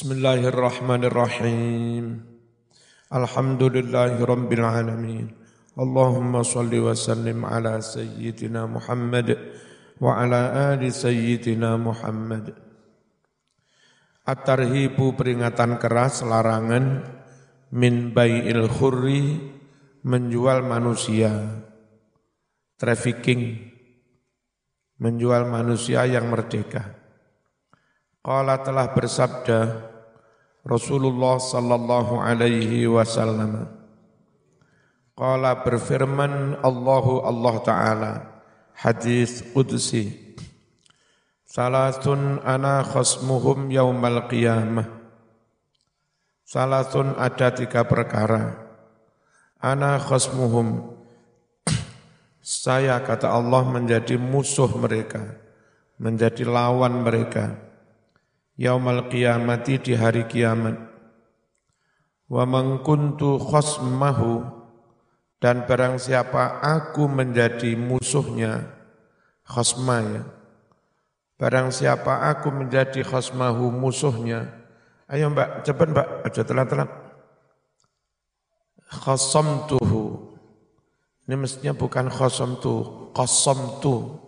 Bismillahirrahmanirrahim. Alhamdulillahi rabbil alamin. Allahumma salli wa sallim ala sayyidina Muhammad wa ala ali sayyidina Muhammad. At-tarhibu peringatan keras larangan min bai'il khurri menjual manusia trafficking menjual manusia yang merdeka Qala telah bersabda Rasulullah sallallahu alaihi wasallam. Qala berfirman Allahu Allah Ta'ala Hadis Qudsi. Salatun ana khasmuhum yaumal qiyamah. Salatun ada tiga perkara. Ana khasmuhum. Saya kata Allah menjadi musuh mereka Menjadi lawan mereka yaumal qiyamati di hari kiamat. Wa man kuntu khasmahu dan barang siapa aku menjadi musuhnya khasma ya. Barang siapa aku menjadi khasmahu musuhnya. Ayo mbak, cepat mbak, aja telat-telat. tuhu. Ini mestinya bukan khasamtu, qasamtu.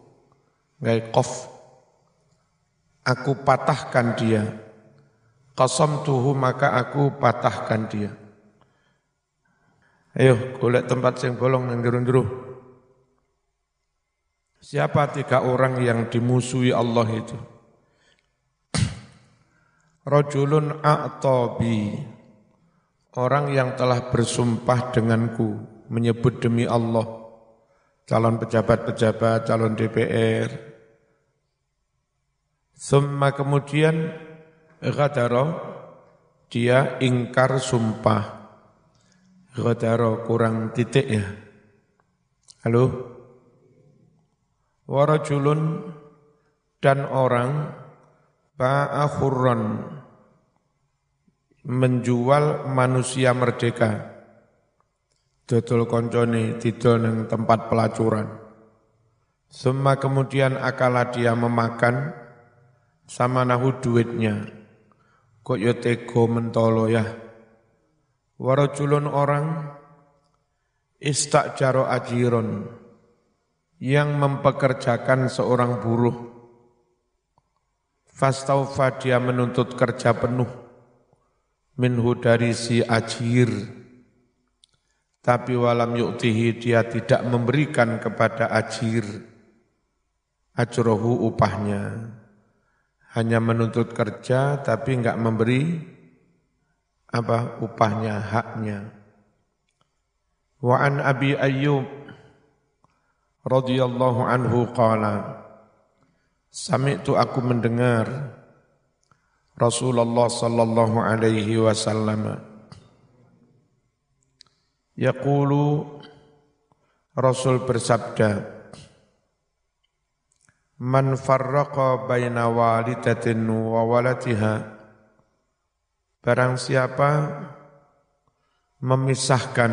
Nggak kof aku patahkan dia. Qasam tuhu maka aku patahkan dia. Ayo, golek tempat yang bolong yang jeru Siapa tiga orang yang dimusuhi Allah itu? Rajulun a'tabi. Orang yang telah bersumpah denganku, menyebut demi Allah. Calon pejabat-pejabat, calon DPR, Summa kemudian ghadara dia ingkar sumpah. Ghadara kurang titik ya. Halo? Warajulun dan orang ba'akhurran menjual manusia merdeka. Dodol koncone didol tempat pelacuran. Semua kemudian akala dia memakan sama nahu duitnya. Kok ya tego mentolo ya. Warajulun orang istakjaro ajiron yang mempekerjakan seorang buruh. Fastaufa dia menuntut kerja penuh minhu dari si ajir. Tapi walam yuktihi dia tidak memberikan kepada ajir ajrohu upahnya hanya menuntut kerja tapi enggak memberi apa upahnya haknya. Wa an abi ayyub radhiyallahu anhu qala sami'tu aku mendengar Rasulullah sallallahu alaihi wasallam yaqulu Rasul bersabda man farraqa baina walidatin wa walatiha barang siapa memisahkan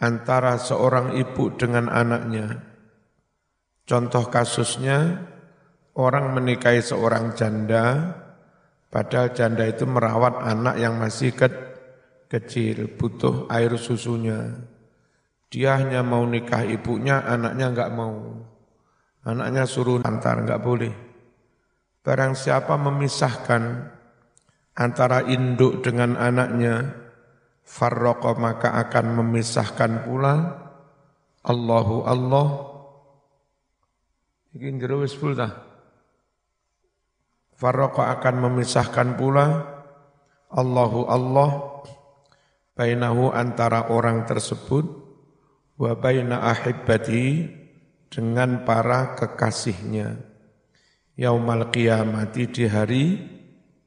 antara seorang ibu dengan anaknya contoh kasusnya orang menikahi seorang janda padahal janda itu merawat anak yang masih ke kecil butuh air susunya. Dia hanya mau nikah ibunya anaknya enggak mau Anaknya suruh antar, enggak boleh. Barang siapa memisahkan antara induk dengan anaknya, farroqa maka akan memisahkan pula Allahu Allah. Ini jero wis Farroqa akan memisahkan pula Allahu Allah bainahu antara orang tersebut wa baina ahibbati dengan para kekasihnya. Yaumal qiyamati di hari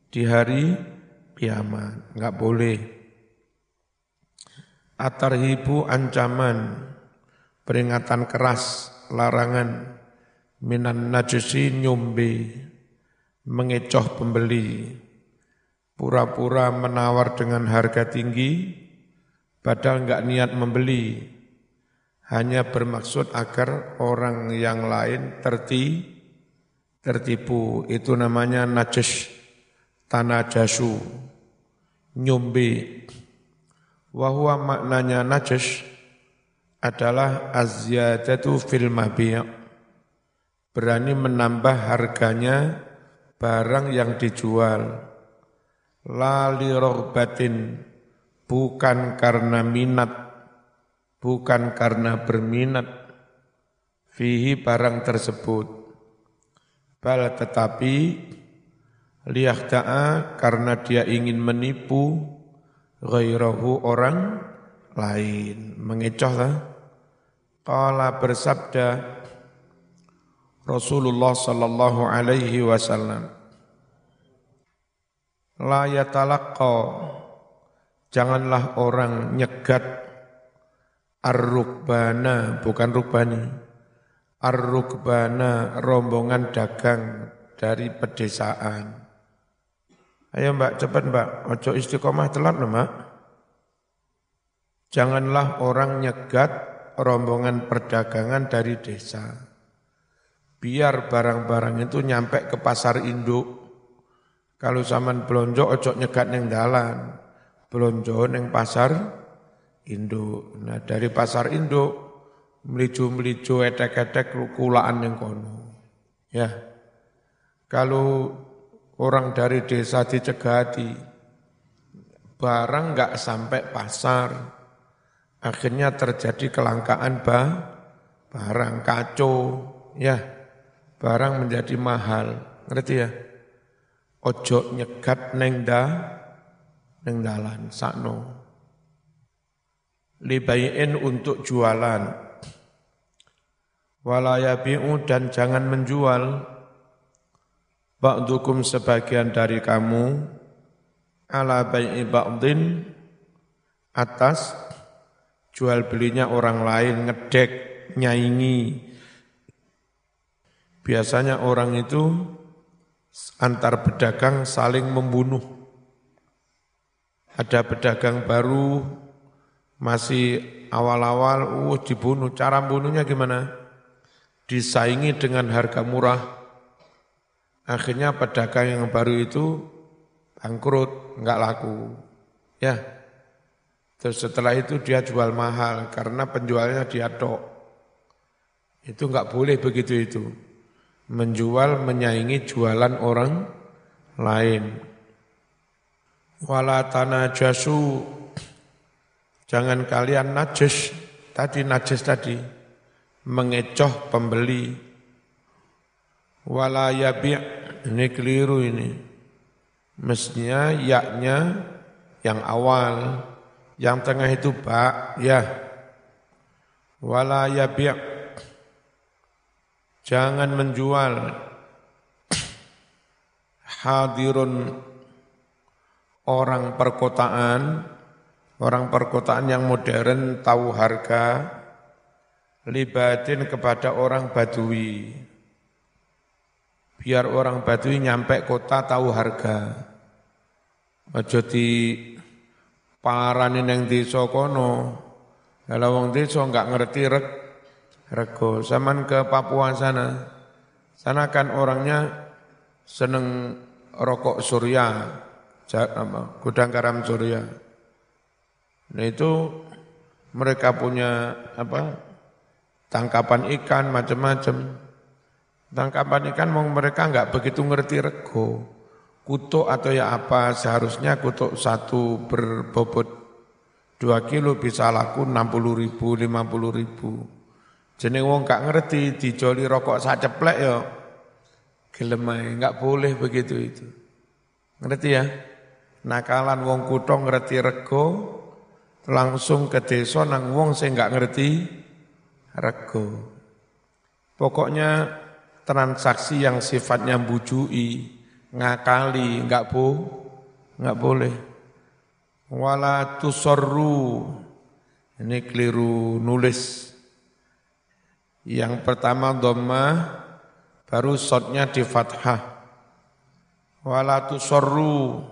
di hari kiamat. Enggak boleh. Atarhibu ancaman, peringatan keras, larangan, minan najusi nyumbi, mengecoh pembeli, pura-pura menawar dengan harga tinggi, padahal enggak niat membeli, hanya bermaksud agar orang yang lain terti, tertipu. Itu namanya najis. tanah jasu, nyumbi. Wahwa maknanya najas adalah azyadatu fil mabi' berani menambah harganya barang yang dijual lali rohbatin bukan karena minat bukan karena berminat fihi barang tersebut bal tetapi liyahta'a karena dia ingin menipu ghairahu orang lain. Mengecoh lah. Qala bersabda Rasulullah sallallahu alaihi wasallam La yatalaqqa Janganlah orang nyegat Ar-rukbana bukan rukbani Ar-rukbana rombongan dagang dari pedesaan Ayo mbak, cepat mbak, ojo istiqomah telat loh mbak. Janganlah orang nyegat rombongan perdagangan dari desa. Biar barang-barang itu nyampe ke pasar induk. Kalau zaman belonjo ojo nyegat neng dalan. Belonjo neng pasar induk. Nah dari pasar induk, meliju-meliju etek-etek kulaan neng kono. Ya, kalau orang dari desa dicegati, barang nggak sampai pasar, akhirnya terjadi kelangkaan bah, barang kacau, ya, barang menjadi mahal, ngerti ya? Ojo nyegat neng da, neng dalan, sakno. Libayin untuk jualan, walayabi'u dan jangan menjual, ba'dukum sebagian dari kamu. Ala bai'i ba'din. Atas jual belinya orang lain ngedek nyaingi. Biasanya orang itu antar pedagang saling membunuh. Ada pedagang baru masih awal-awal uh dibunuh cara bunuhnya gimana disaingi dengan harga murah Akhirnya pedagang yang baru itu bangkrut, enggak laku. Ya. Terus setelah itu dia jual mahal karena penjualnya dia tok. Itu enggak boleh begitu itu. Menjual menyaingi jualan orang lain. Wala jasu Jangan kalian najis, tadi najis tadi, mengecoh pembeli. Wala yabi' ini keliru ini. Mestinya yaknya yang awal. Yang tengah itu ba ya. Wala yabi' jangan menjual. Hadirun orang perkotaan orang perkotaan yang modern tahu harga libatin kepada orang badui biar orang Baduy nyampe kota tahu harga. Aja di parani neng desa kono. Kalau wong desa enggak ngerti reg rego. Zaman ke Papua sana, sana kan orangnya seneng rokok surya, gudang garam surya. Nah itu mereka punya apa tangkapan ikan macam-macam. Tangkapan ikan mau mereka nggak begitu ngerti rego. Kutuk atau ya apa, seharusnya kutuk satu berbobot dua kilo bisa laku enam puluh ribu, lima puluh ribu. Jadi wong nggak ngerti, dijoli rokok saceplek ya. Gelemai, nggak boleh begitu itu. Ngerti ya? Nakalan wong kutong ngerti rego, langsung ke desa nang wong saya nggak ngerti rego. Pokoknya transaksi yang sifatnya bujui, ngakali, enggak bu, enggak boleh. Wala tusorru, ini keliru nulis. Yang pertama dhamma, baru sotnya di fathah. Wala tusorru,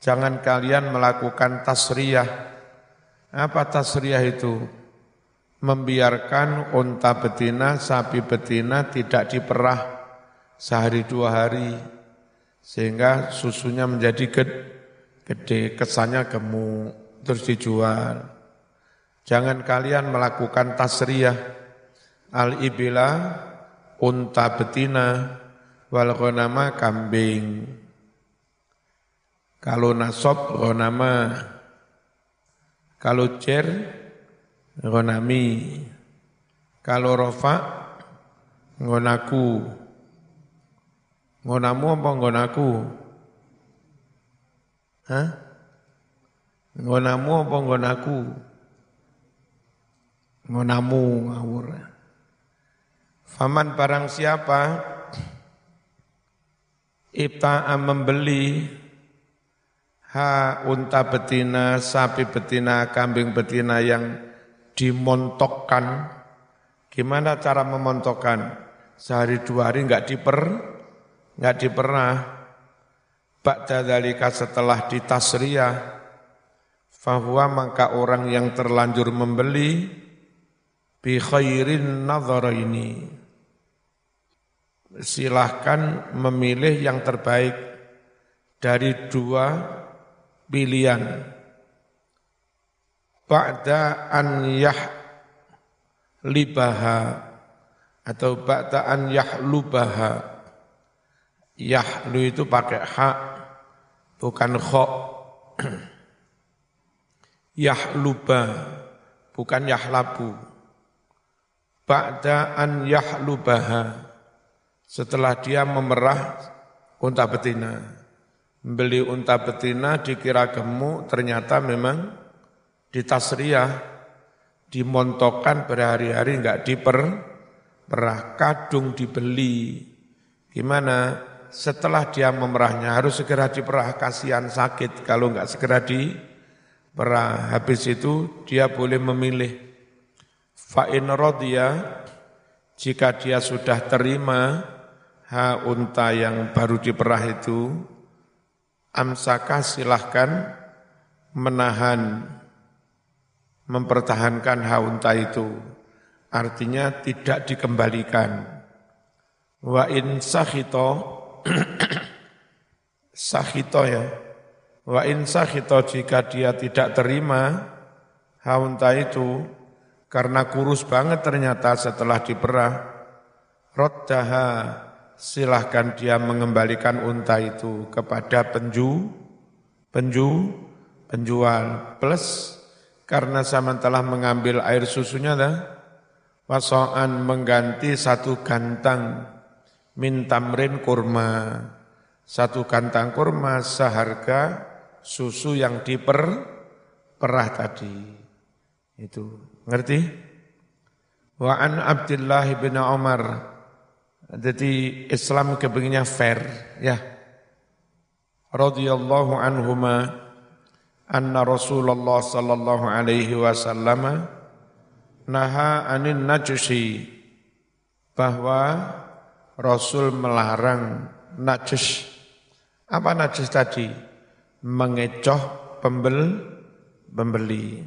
jangan kalian melakukan tasriyah. Apa tasriyah itu? membiarkan unta betina, sapi betina tidak diperah sehari dua hari. Sehingga susunya menjadi gede, kesannya gemuk, terus dijual. Jangan kalian melakukan tasriyah al-ibila unta betina wal ghanama kambing. Kalau nasab ghanama kalau cer ghanami. Kalau rofa ngonaku. Ngonamu apa ngonaku? Hah? Ngonamu apa ngonaku? Ngonamu ngawur. Faman barang siapa Ibta'a membeli ha unta betina, sapi betina, kambing betina yang dimontokkan. Gimana cara memontokkan? Sehari dua hari enggak diper, enggak dipernah. Ba'da dalika setelah ditasriyah, fahuwa maka orang yang terlanjur membeli bi khairin ini silahkan memilih yang terbaik dari dua pilihan. Ba'da an yah libaha atau ba'da an yahlubaha. Yahlu itu pakai hak, bukan kho. Yahluba, bukan yahlabu ba'da an yahlubaha setelah dia memerah unta betina beli unta betina dikira gemuk ternyata memang ditasriyah dimontokan berhari-hari enggak diper perah kadung dibeli. Gimana? Setelah dia memerahnya harus segera diperah kasihan sakit kalau enggak segera diperah. Habis itu dia boleh memilih. Fa'in rodya, jika dia sudah terima ha unta yang baru diperah itu, amsaka silahkan menahan, mempertahankan ha unta itu. Artinya tidak dikembalikan. Wa in sahito, sahito ya, wa in sahito jika dia tidak terima ha unta itu, karena kurus banget ternyata setelah diperah. Roddaha silahkan dia mengembalikan unta itu kepada penju, penju, penjual. Plus karena sama telah mengambil air susunya dah, wasoan mengganti satu gantang mintamrin kurma. Satu kantang kurma seharga susu yang diperah tadi. Itu Ngerti? Wa an Abdullah bin Umar. Jadi Islam kepinginnya fair, ya. Radhiyallahu anhuma anna Rasulullah sallallahu alaihi wasallam naha anin najusi bahwa Rasul melarang najis. Apa najis tadi? Mengecoh pembel, pembeli.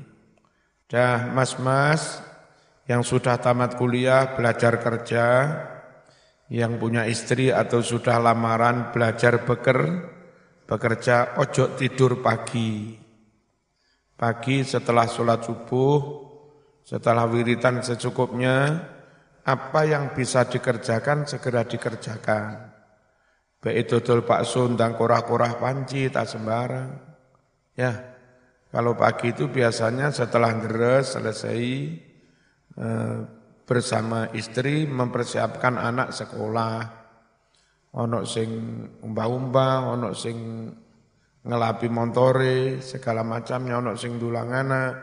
Dah mas-mas yang sudah tamat kuliah belajar kerja, yang punya istri atau sudah lamaran belajar beker, bekerja ojo tidur pagi. Pagi setelah sholat subuh, setelah wiritan secukupnya, apa yang bisa dikerjakan segera dikerjakan. Baik dodol bakso dan korah-korah panci tak sembarang. Ya, kalau pagi itu biasanya setelah deres selesai eh, bersama istri mempersiapkan anak sekolah. Ono sing umba-umba, ono sing ngelapi montore, segala macamnya, ono sing dulang anak.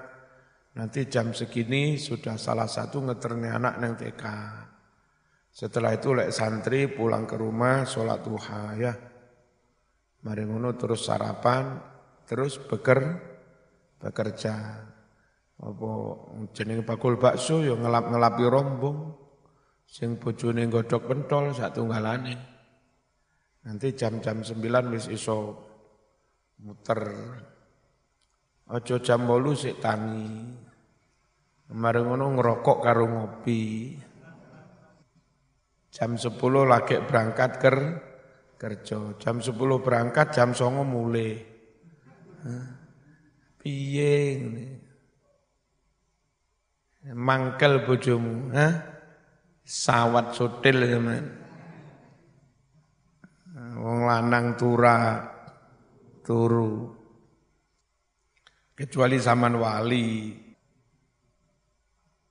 Nanti jam segini sudah salah satu ngeterne anak neng TK. Setelah itu lek santri pulang ke rumah sholat duha ya. Mari ngono terus sarapan, terus beker bekerja. Apa jenenge bakul bakso ya ngelap-ngelapi rombong. Sing bojone godhok pentol sak tunggalane. Nanti jam-jam 9 wis iso muter. Aja jam 8 sik tangi. Kemarin ngono ngerokok karo ngopi. Jam 10 lagi berangkat ker kerja. Jam 10 berangkat, jam 9 mulai. Piye ini? Mangkel bojomu, ha? Sawat sotil teman. Wong lanang tura turu. Kecuali zaman wali.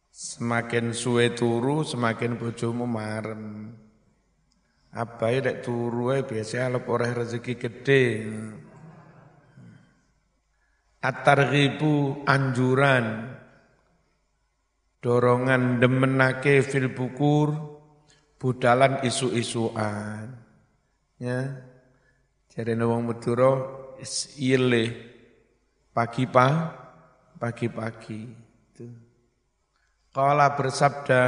Semakin suwe turu, semakin bojomu marem. Apa ya turu ya biasanya kalau orang rezeki gede. At-targhibu anjuran dorongan demenake fil bukur budalan isu-isuan. Ya. Jadi wong Madura ile pagi pa pagi-pagi. Itu. Qala bersabda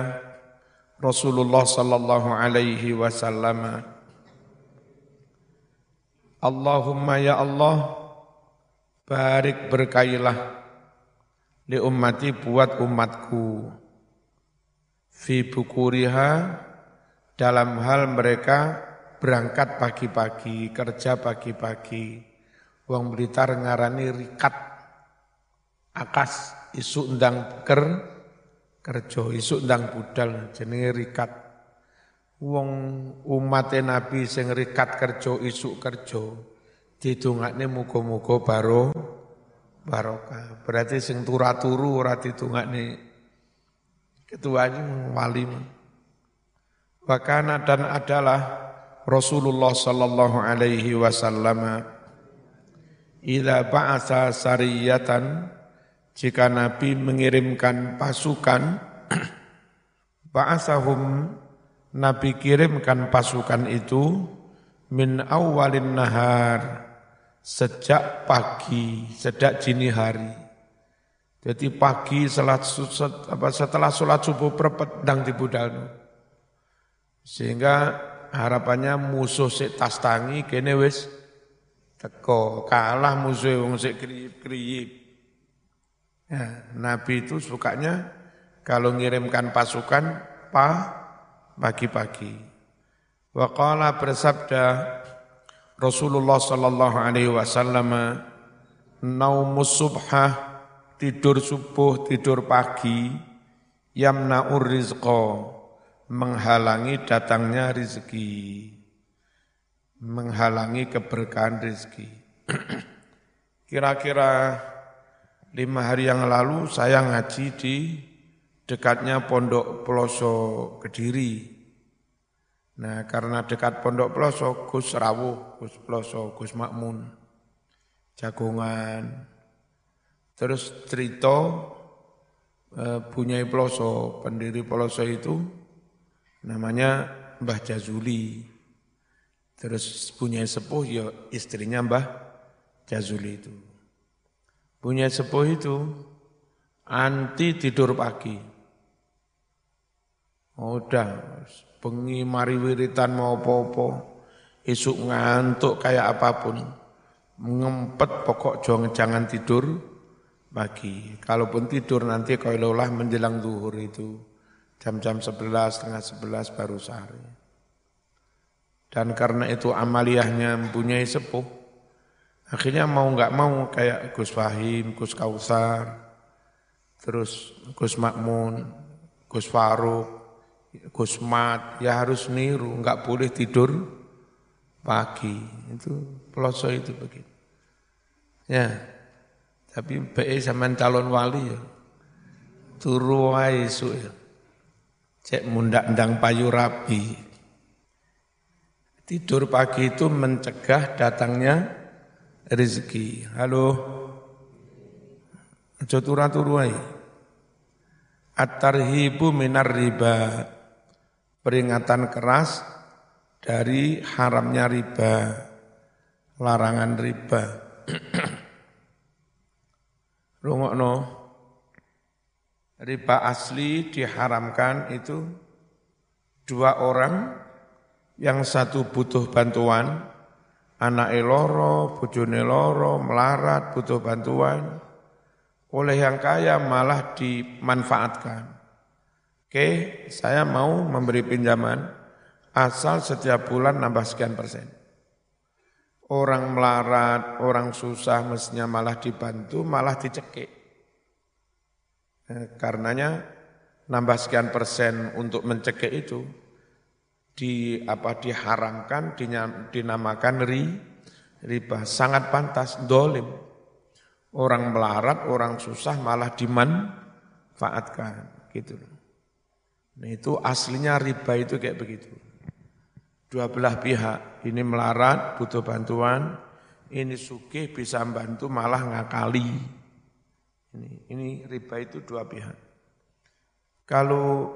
Rasulullah sallallahu alaihi wasallam Allahumma ya Allah barik berkailah li ummati buat umatku fi bukuriha dalam hal mereka berangkat pagi-pagi, kerja pagi-pagi. Wong Blitar ngarani rikat akas isu ndang ker kerja isu ndang budal jenenge rikat. Wong umat Nabi sing rikat kerja isu kerja didongakne muga-muga baro barokah. Berarti sing turu ora ditungakne ketuanya wali. Wakana dan adalah Rasulullah sallallahu alaihi wasallam Ila ba'asa sariyatan jika Nabi mengirimkan pasukan ba'asahum Nabi kirimkan pasukan itu min awalin nahar sejak pagi, sejak dini hari. Jadi pagi setelah, setelah sholat subuh perpedang di Budal. Sehingga harapannya musuh si tas tangi kene wis teko kalah musuh wong sik kriyip-kriyip. Ya, Nabi itu sukanya kalau ngirimkan pasukan pa pagi-pagi. Wa qala bersabda Rasulullah sallallahu alaihi wasallam naumus subhah tidur subuh tidur pagi yamna'ur rizqa menghalangi datangnya rezeki menghalangi keberkahan rezeki kira-kira lima hari yang lalu saya ngaji di dekatnya Pondok Peloso Kediri Nah karena dekat Pondok Peloso, Gus Rawuh, Gus Peloso, Gus Makmun, Jagongan. Terus cerita eh, punya Peloso, pendiri Peloso itu namanya Mbah Jazuli. Terus punya sepuh ya istrinya Mbah Jazuli itu. Punya sepuh itu anti tidur pagi. Oh, udah, bengi mari wiritan mau apa-apa, isuk ngantuk kayak apa pun, ngempet pokok jangan jangan tidur pagi. Kalaupun tidur nanti kalau lelah menjelang zuhur itu jam-jam sebelas, setengah sebelas baru sehari. Dan karena itu amaliyahnya mempunyai sepuh, akhirnya mau nggak mau kayak Gus Fahim, Gus Kausar, terus Gus Makmun, Gus Faruk, Gusmat ya harus niru, enggak boleh tidur pagi. Itu peloso itu begitu. Ya. Tapi PE zaman calon wali ya. Turu wae ya. Cek mundak ndang payu rapi. Tidur pagi itu mencegah datangnya rezeki. Halo. Aja turu-turu wae. At-tarhibu minar riba peringatan keras dari haramnya riba, larangan riba. Rungokno, riba asli diharamkan itu dua orang yang satu butuh bantuan, anak eloro, bojone loro, melarat, butuh bantuan, oleh yang kaya malah dimanfaatkan. Oke, saya mau memberi pinjaman asal setiap bulan nambah sekian persen. Orang melarat, orang susah mestinya malah dibantu, malah dicekik. Eh, karenanya nambah sekian persen untuk mencekik itu di apa diharamkan dinamakan ri riba sangat pantas dolim orang melarat orang susah malah dimanfaatkan gitu itu aslinya riba itu kayak begitu dua belah pihak. Ini melarat, butuh bantuan, ini sugih bisa membantu malah ngakali. Ini, ini riba itu dua pihak. Kalau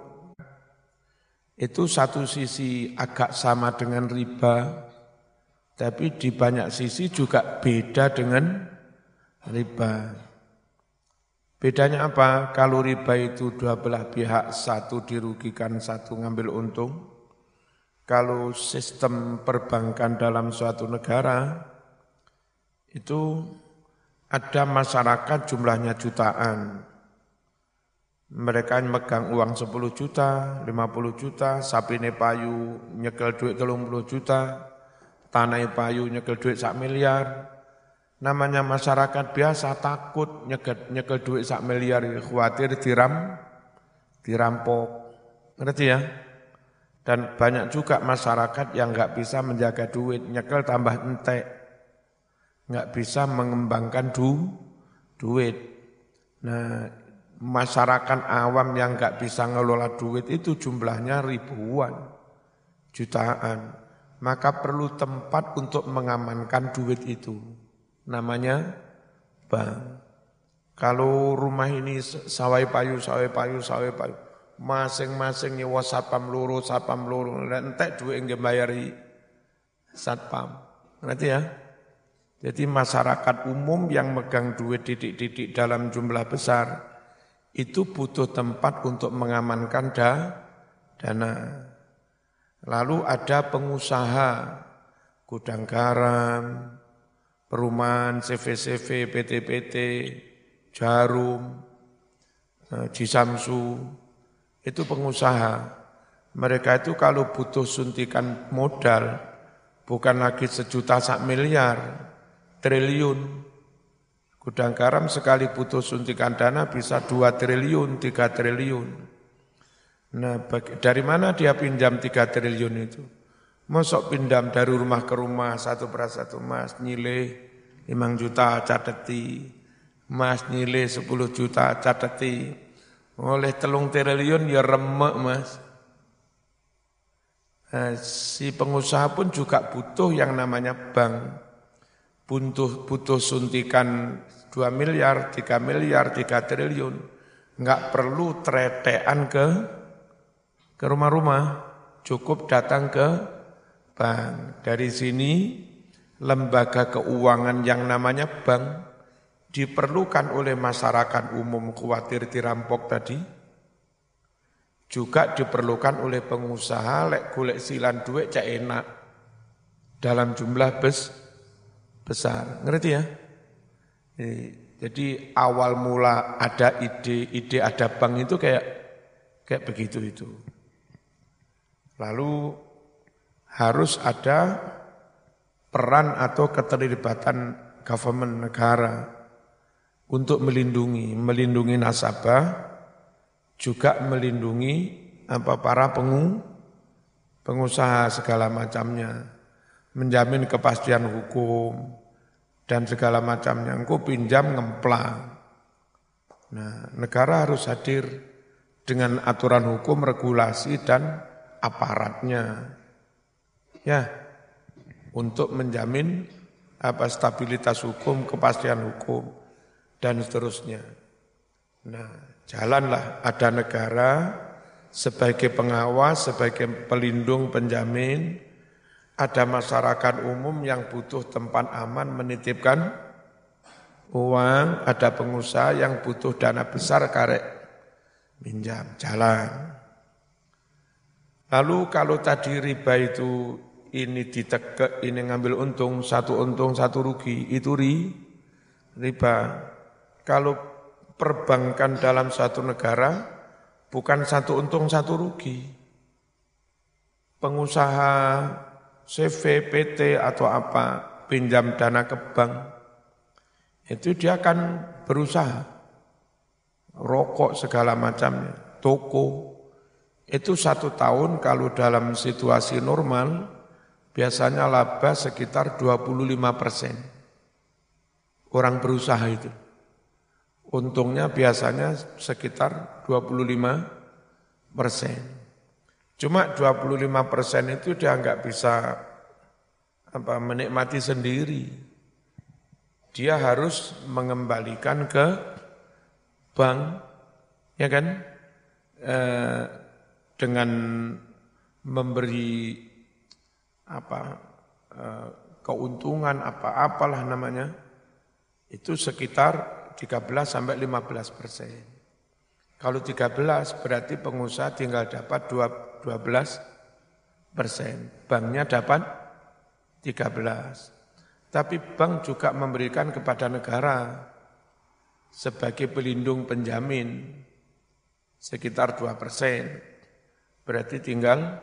itu satu sisi agak sama dengan riba, tapi di banyak sisi juga beda dengan riba. Bedanya apa? Kalau riba itu dua belah pihak, satu dirugikan, satu ngambil untung kalau sistem perbankan dalam suatu negara itu ada masyarakat jumlahnya jutaan. Mereka megang uang 10 juta, 50 juta, sapi payu nyekel duit 30 juta, tanah payu nyekel duit sak miliar. Namanya masyarakat biasa takut nyekel, nyekel duit sak miliar, khawatir diram, dirampok. Ngerti ya? Dan banyak juga masyarakat yang nggak bisa menjaga duit, nyekel tambah entek. Nggak bisa mengembangkan du, duit. Nah, masyarakat awam yang nggak bisa ngelola duit itu jumlahnya ribuan, jutaan. Maka perlu tempat untuk mengamankan duit itu. Namanya bank. Kalau rumah ini sawai payu, sawai payu, sawai payu, masing-masing nyewa satpam loro, satpam loro, entek duit yang bayari satpam. Ngerti ya? Jadi masyarakat umum yang megang duit didik-didik dalam jumlah besar, itu butuh tempat untuk mengamankan da, dana. Lalu ada pengusaha, gudang garam, perumahan, CV-CV, PT-PT, jarum, Jisamsu, eh, itu pengusaha. Mereka itu kalau butuh suntikan modal, bukan lagi sejuta sak miliar, triliun. Gudang garam sekali butuh suntikan dana bisa dua triliun, tiga triliun. Nah, dari mana dia pinjam tiga triliun itu? Mosok pinjam dari rumah ke rumah, satu per satu mas, nyileh lima juta cateti, mas nyileh sepuluh juta cateti, oleh telung triliun ya remek mas. Nah, si pengusaha pun juga butuh yang namanya bank. Butuh, butuh suntikan 2 miliar, 3 miliar, 3 triliun. Enggak perlu tretean ke ke rumah-rumah, cukup datang ke bank. Dari sini lembaga keuangan yang namanya bank diperlukan oleh masyarakat umum khawatir dirampok tadi, juga diperlukan oleh pengusaha lek golek silan duit cak enak dalam jumlah bes, besar. Ngerti ya? Jadi awal mula ada ide, ide ada bank itu kayak kayak begitu itu. Lalu harus ada peran atau keterlibatan government negara untuk melindungi, melindungi nasabah, juga melindungi apa para pengu, pengusaha segala macamnya, menjamin kepastian hukum dan segala macamnya. Engkau pinjam ngemplang. Nah, negara harus hadir dengan aturan hukum, regulasi dan aparatnya. Ya, untuk menjamin apa stabilitas hukum, kepastian hukum dan seterusnya. Nah, jalanlah. Ada negara sebagai pengawas, sebagai pelindung, penjamin, ada masyarakat umum yang butuh tempat aman menitipkan uang, ada pengusaha yang butuh dana besar karek minjam, jalan. Lalu kalau tadi riba itu ini ditegak, ini ngambil untung, satu untung, satu rugi, itu ri, riba. Kalau perbankan dalam satu negara bukan satu untung satu rugi. Pengusaha CV, PT atau apa pinjam dana ke bank, itu dia akan berusaha. Rokok segala macamnya, toko. Itu satu tahun kalau dalam situasi normal, biasanya laba sekitar 25 persen. Orang berusaha itu. Untungnya biasanya sekitar 25 persen. Cuma 25 persen itu dia nggak bisa apa menikmati sendiri. Dia harus mengembalikan ke bank, ya kan? E, dengan memberi apa e, keuntungan apa-apalah namanya, itu sekitar 13 sampai 15 persen. Kalau 13 berarti pengusaha tinggal dapat 12 persen. Banknya dapat 13. Tapi bank juga memberikan kepada negara sebagai pelindung penjamin sekitar 2 persen. Berarti tinggal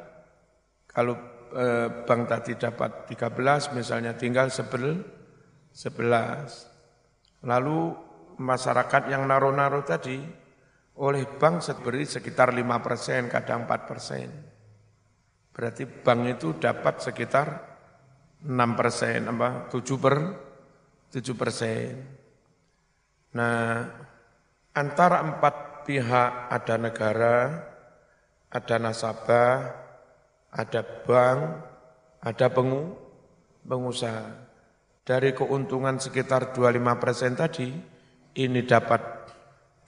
kalau eh, bank tadi dapat 13 misalnya tinggal 11. Lalu masyarakat yang naruh-naruh tadi oleh bank beri sekitar 5 persen, kadang 4 persen. Berarti bank itu dapat sekitar 6 persen, apa, 7 per 7 persen. Nah, antara empat pihak ada negara, ada nasabah, ada bank, ada pengu, pengusaha. Dari keuntungan sekitar 25 persen tadi, ini dapat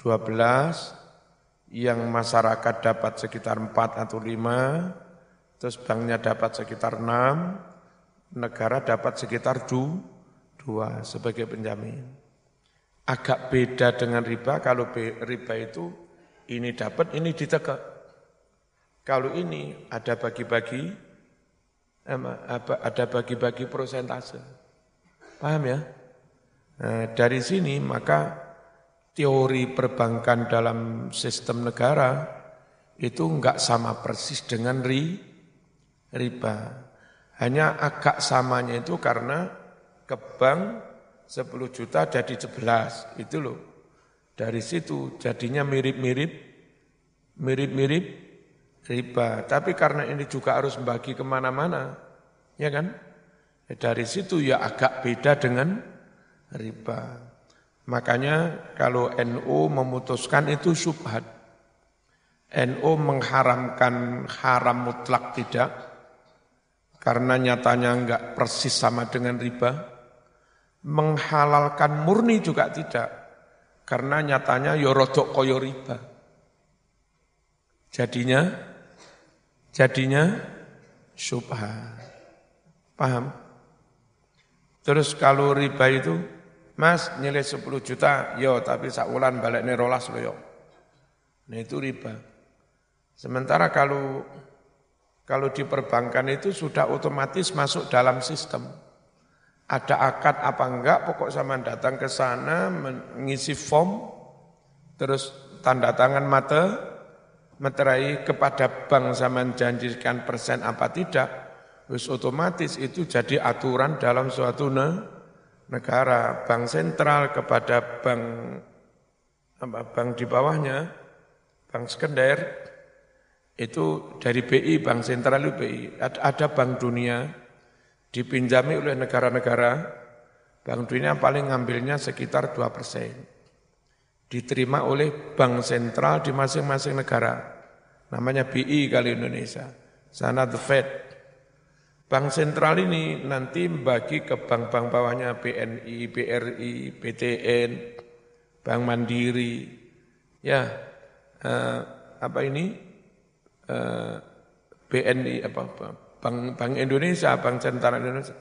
12, yang masyarakat dapat sekitar 4 atau 5, terus banknya dapat sekitar 6, negara dapat sekitar 2 sebagai penjamin. Agak beda dengan riba, kalau riba itu ini dapat, ini ditegak. Kalau ini ada bagi-bagi, ada bagi-bagi prosentase. Paham ya? Nah, dari sini maka teori perbankan dalam sistem negara itu enggak sama persis dengan ri, riba. Hanya agak samanya itu karena ke bank 10 juta jadi 11, itu loh. Dari situ jadinya mirip-mirip, mirip-mirip riba. Tapi karena ini juga harus membagi ke mana-mana, ya kan? Dari situ ya agak beda dengan riba. Makanya kalau NU memutuskan itu subhat. NU mengharamkan haram mutlak tidak, karena nyatanya enggak persis sama dengan riba. Menghalalkan murni juga tidak, karena nyatanya yorodok koyo riba. Jadinya, jadinya subhat. Paham? Terus kalau riba itu Mas nilai 10 juta, yo tapi sakulan balik nih rolas lo yo. Nah itu riba. Sementara kalau kalau di perbankan itu sudah otomatis masuk dalam sistem. Ada akad apa enggak, pokok sama datang ke sana mengisi form, terus tanda tangan mata, meterai kepada bank sama janjikan persen apa tidak, terus otomatis itu jadi aturan dalam suatu ne, negara, bank sentral kepada bank apa, bank di bawahnya, bank sekunder, itu dari BI, bank sentral itu BI, ada, ada bank dunia, dipinjami oleh negara-negara, bank dunia paling ngambilnya sekitar 2 persen. Diterima oleh bank sentral di masing-masing negara. Namanya BI kali Indonesia. Sana the Fed. Bank sentral ini nanti bagi ke bank-bank bawahnya BNI, BRI, BTN, Bank Mandiri, ya eh, apa ini eh, BNI apa Bank Bank Indonesia, Bank Sentral Indonesia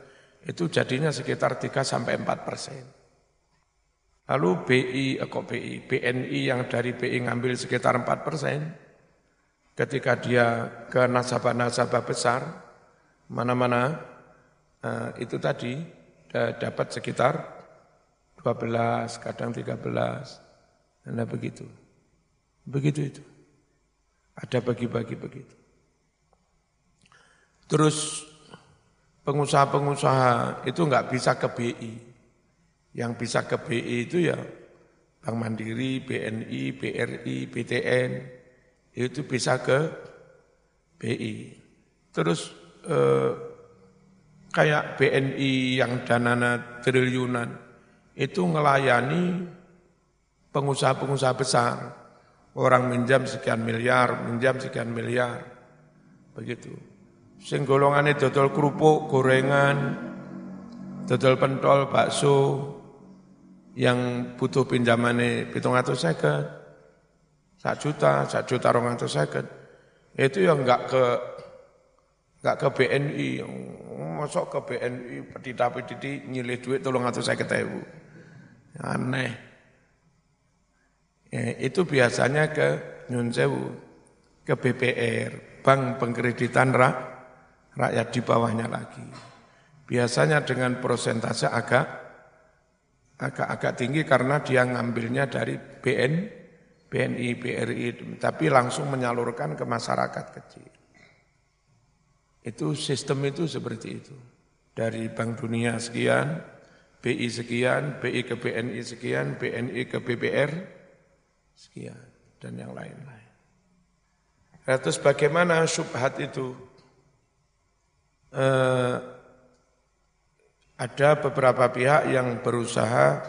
itu jadinya sekitar 3 sampai 4 persen. Lalu BI, eh, kok BI, BNI yang dari BI ngambil sekitar 4 persen, ketika dia ke nasabah-nasabah besar, mana-mana uh, itu tadi dapat sekitar 12, kadang 13, dan begitu. Begitu itu. Ada bagi-bagi begitu. Terus pengusaha-pengusaha itu nggak bisa ke BI. Yang bisa ke BI itu ya Bank Mandiri, BNI, BRI, BTN, itu bisa ke BI. Terus eh, kayak BNI yang danana triliunan, itu ngelayani pengusaha-pengusaha besar. Orang minjam sekian miliar, minjam sekian miliar. Begitu. Sing golongane dodol kerupuk, gorengan, dodol pentol, bakso, yang butuh pinjamannya pitung atau seket, sak juta, sak juta rong atau seket, itu yang enggak ke enggak ke BNI, masuk ke BNI petita petiti nyilih duit tolong atau seket ibu, aneh. Ya, itu biasanya ke Nyun Sewu, ke BPR, Bank Pengkreditan Rak, Rakyat di bawahnya lagi. Biasanya dengan prosentase agak agak-agak tinggi karena dia ngambilnya dari BN, BNI, BRI, tapi langsung menyalurkan ke masyarakat kecil. Itu sistem itu seperti itu. Dari Bank Dunia sekian, BI sekian, BI ke BNI sekian, BNI ke BPR, sekian dan yang lain-lain. Nah, terus bagaimana subhat itu? Eh, ada beberapa pihak yang berusaha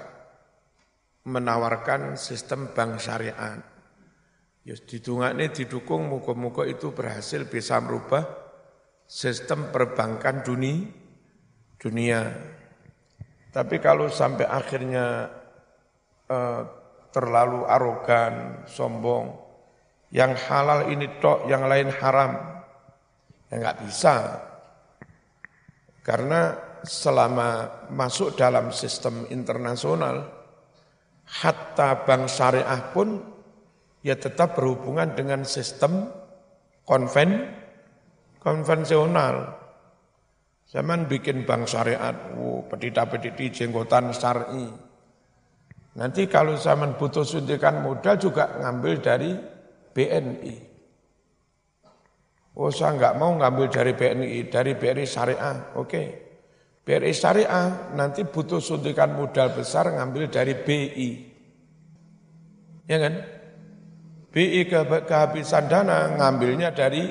menawarkan sistem bank syariah. Ya, ini didukung muka-muka itu berhasil bisa merubah sistem perbankan dunia, dunia. Tapi kalau sampai akhirnya eh, terlalu arogan, sombong. Yang halal ini tok, yang lain haram. Ya nggak bisa. Karena selama masuk dalam sistem internasional, hatta bank syariah pun ya tetap berhubungan dengan sistem konven, konvensional. Zaman bikin bank syariat, oh, pedita-pediti jenggotan syar'i Nanti kalau zaman butuh suntikan modal juga ngambil dari BNI. Oh saya nggak mau ngambil dari BNI, dari BRI Syariah, oke. Okay. BRI Syariah nanti butuh suntikan modal besar ngambil dari BI. Ya kan? BI ke kehabisan dana ngambilnya dari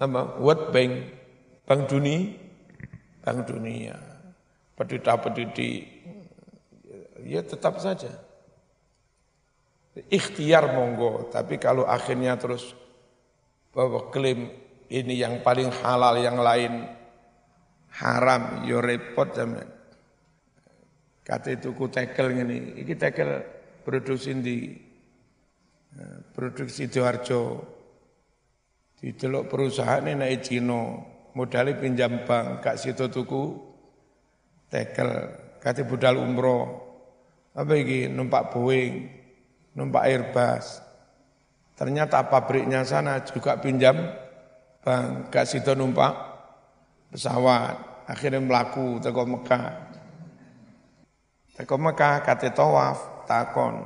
apa? World Bank, Bank Dunia, Bank Dunia. Pedita-pediti ya tetap saja. Ikhtiar monggo, tapi kalau akhirnya terus bahwa klaim ini yang paling halal, yang lain haram, yo repot zaman. Kata itu ku tekel ini, ini tekel produksi di eh, produksi di teluk perusahaan ini naik Cino, modalnya pinjam bank, kak situ tuku tekel, kata budal umroh, apa ini numpak Boeing, numpak Airbus. Ternyata pabriknya sana juga pinjam bang, gak situ numpak pesawat. Akhirnya melaku teko Mekah. Teko Mekah kate tawaf takon.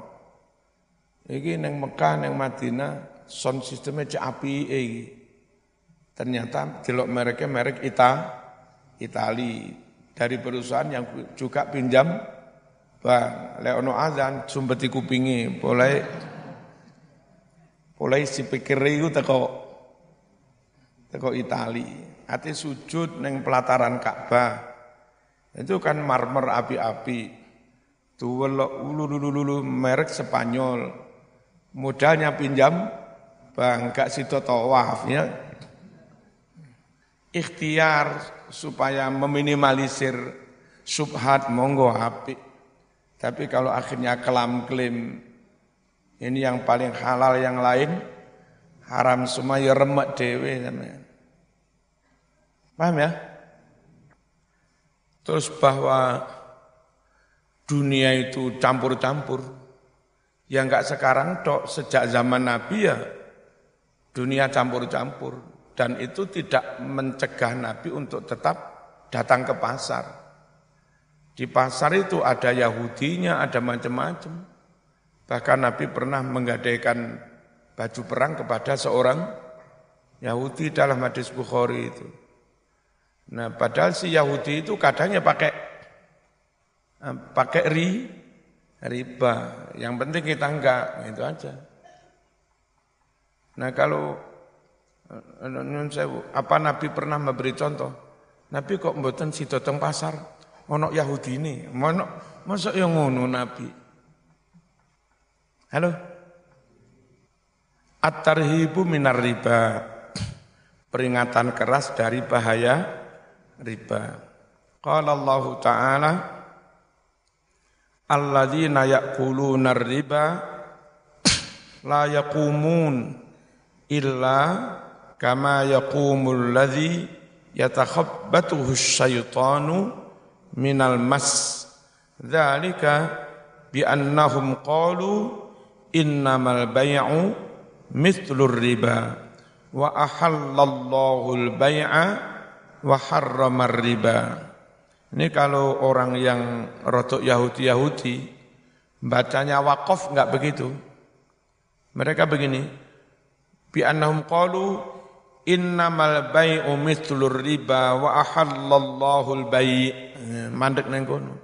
Iki neng Mekah neng Madinah sound sistemnya cek api iki. Ternyata delok mereknya merek Ita, Itali dari perusahaan yang juga pinjam Bang, lek ono azan sumbeti kupingi, boleh boleh si pikir itu teko teko Itali. Ati sujud neng pelataran Ka'bah. Itu kan marmer api-api. Tuh ulu ulu merek Spanyol. Modalnya pinjam bang gak situ tawaf ya. Ikhtiar supaya meminimalisir subhat monggo api. Tapi kalau akhirnya kelam klaim ini yang paling halal yang lain haram semua ya remek dewe namanya. Paham ya? Terus bahwa dunia itu campur-campur. Ya enggak sekarang dok, sejak zaman Nabi ya dunia campur-campur. Dan itu tidak mencegah Nabi untuk tetap datang ke pasar. Di pasar itu ada Yahudinya, ada macam-macam. Bahkan Nabi pernah menggadaikan baju perang kepada seorang Yahudi dalam hadis Bukhari itu. Nah, padahal si Yahudi itu kadangnya pakai eh, pakai ri riba. Yang penting kita enggak, itu aja. Nah, kalau eh, apa Nabi pernah memberi contoh? Nabi kok mboten si teng pasar ono Yahudi ini, ono masa yang ngono Nabi. Halo? At-tarhibu minar riba. Peringatan keras dari bahaya riba. Qala Allah Ta'ala Alladzina ya'kuluna riba la yaqumun illa kama yaqumul ladzi yatakhabbathu syaitanu minal mas dzalika bi annahum qalu innamal bay'u mithlur riba wa ahallallahu al-bay'a wa harramar riba. Ini kalau orang yang rotok Yahudi-Yahudi, bacanya wakaf enggak begitu. Mereka begini, bi annahum qalu innamal bai'u mithlur riba wa ahallallahu al-bai' mandek nang kono.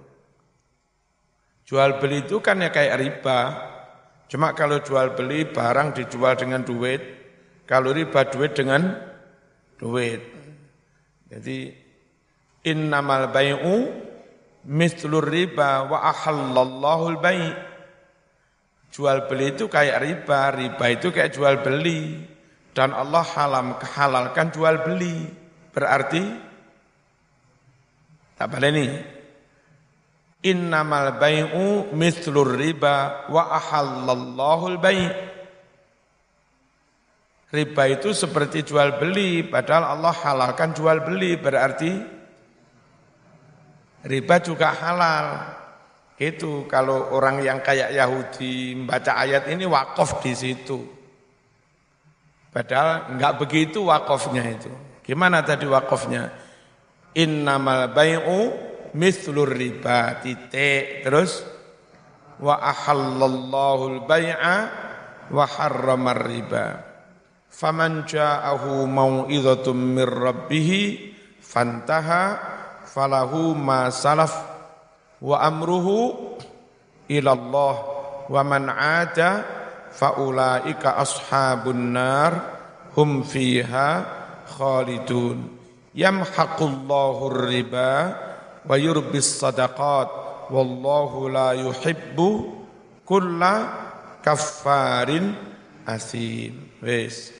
Jual beli itu kan ya kayak riba, Cuma kalau jual beli barang dijual dengan duit, kalau riba duit dengan duit. Jadi innamal bai'u mislur riba wa ahallallahu al-bai'. Jual beli itu kayak riba, riba itu kayak jual beli. Dan Allah halam halalkan jual beli. Berarti tak boleh nih innamal bai'u mithlur riba wa ahallallahu al-bai' Riba itu seperti jual beli, padahal Allah halalkan jual beli, berarti riba juga halal. Itu kalau orang yang kayak Yahudi membaca ayat ini wakaf di situ. Padahal enggak begitu wakafnya itu. Gimana tadi wakafnya? Innamal bai'u mithlur riba titik terus wa ahallallahu al-bai'a wa harramar riba faman ja'ahu mau'izatun mir rabbih fantaha falahu ma salaf wa amruhu ila Allah wa man 'ada faulaika ashabun nar hum fiha khalidun. Yamhaqullahu riba wa yurbis sadaqat wallahu la yuhibbu kulla kaffarin asim wis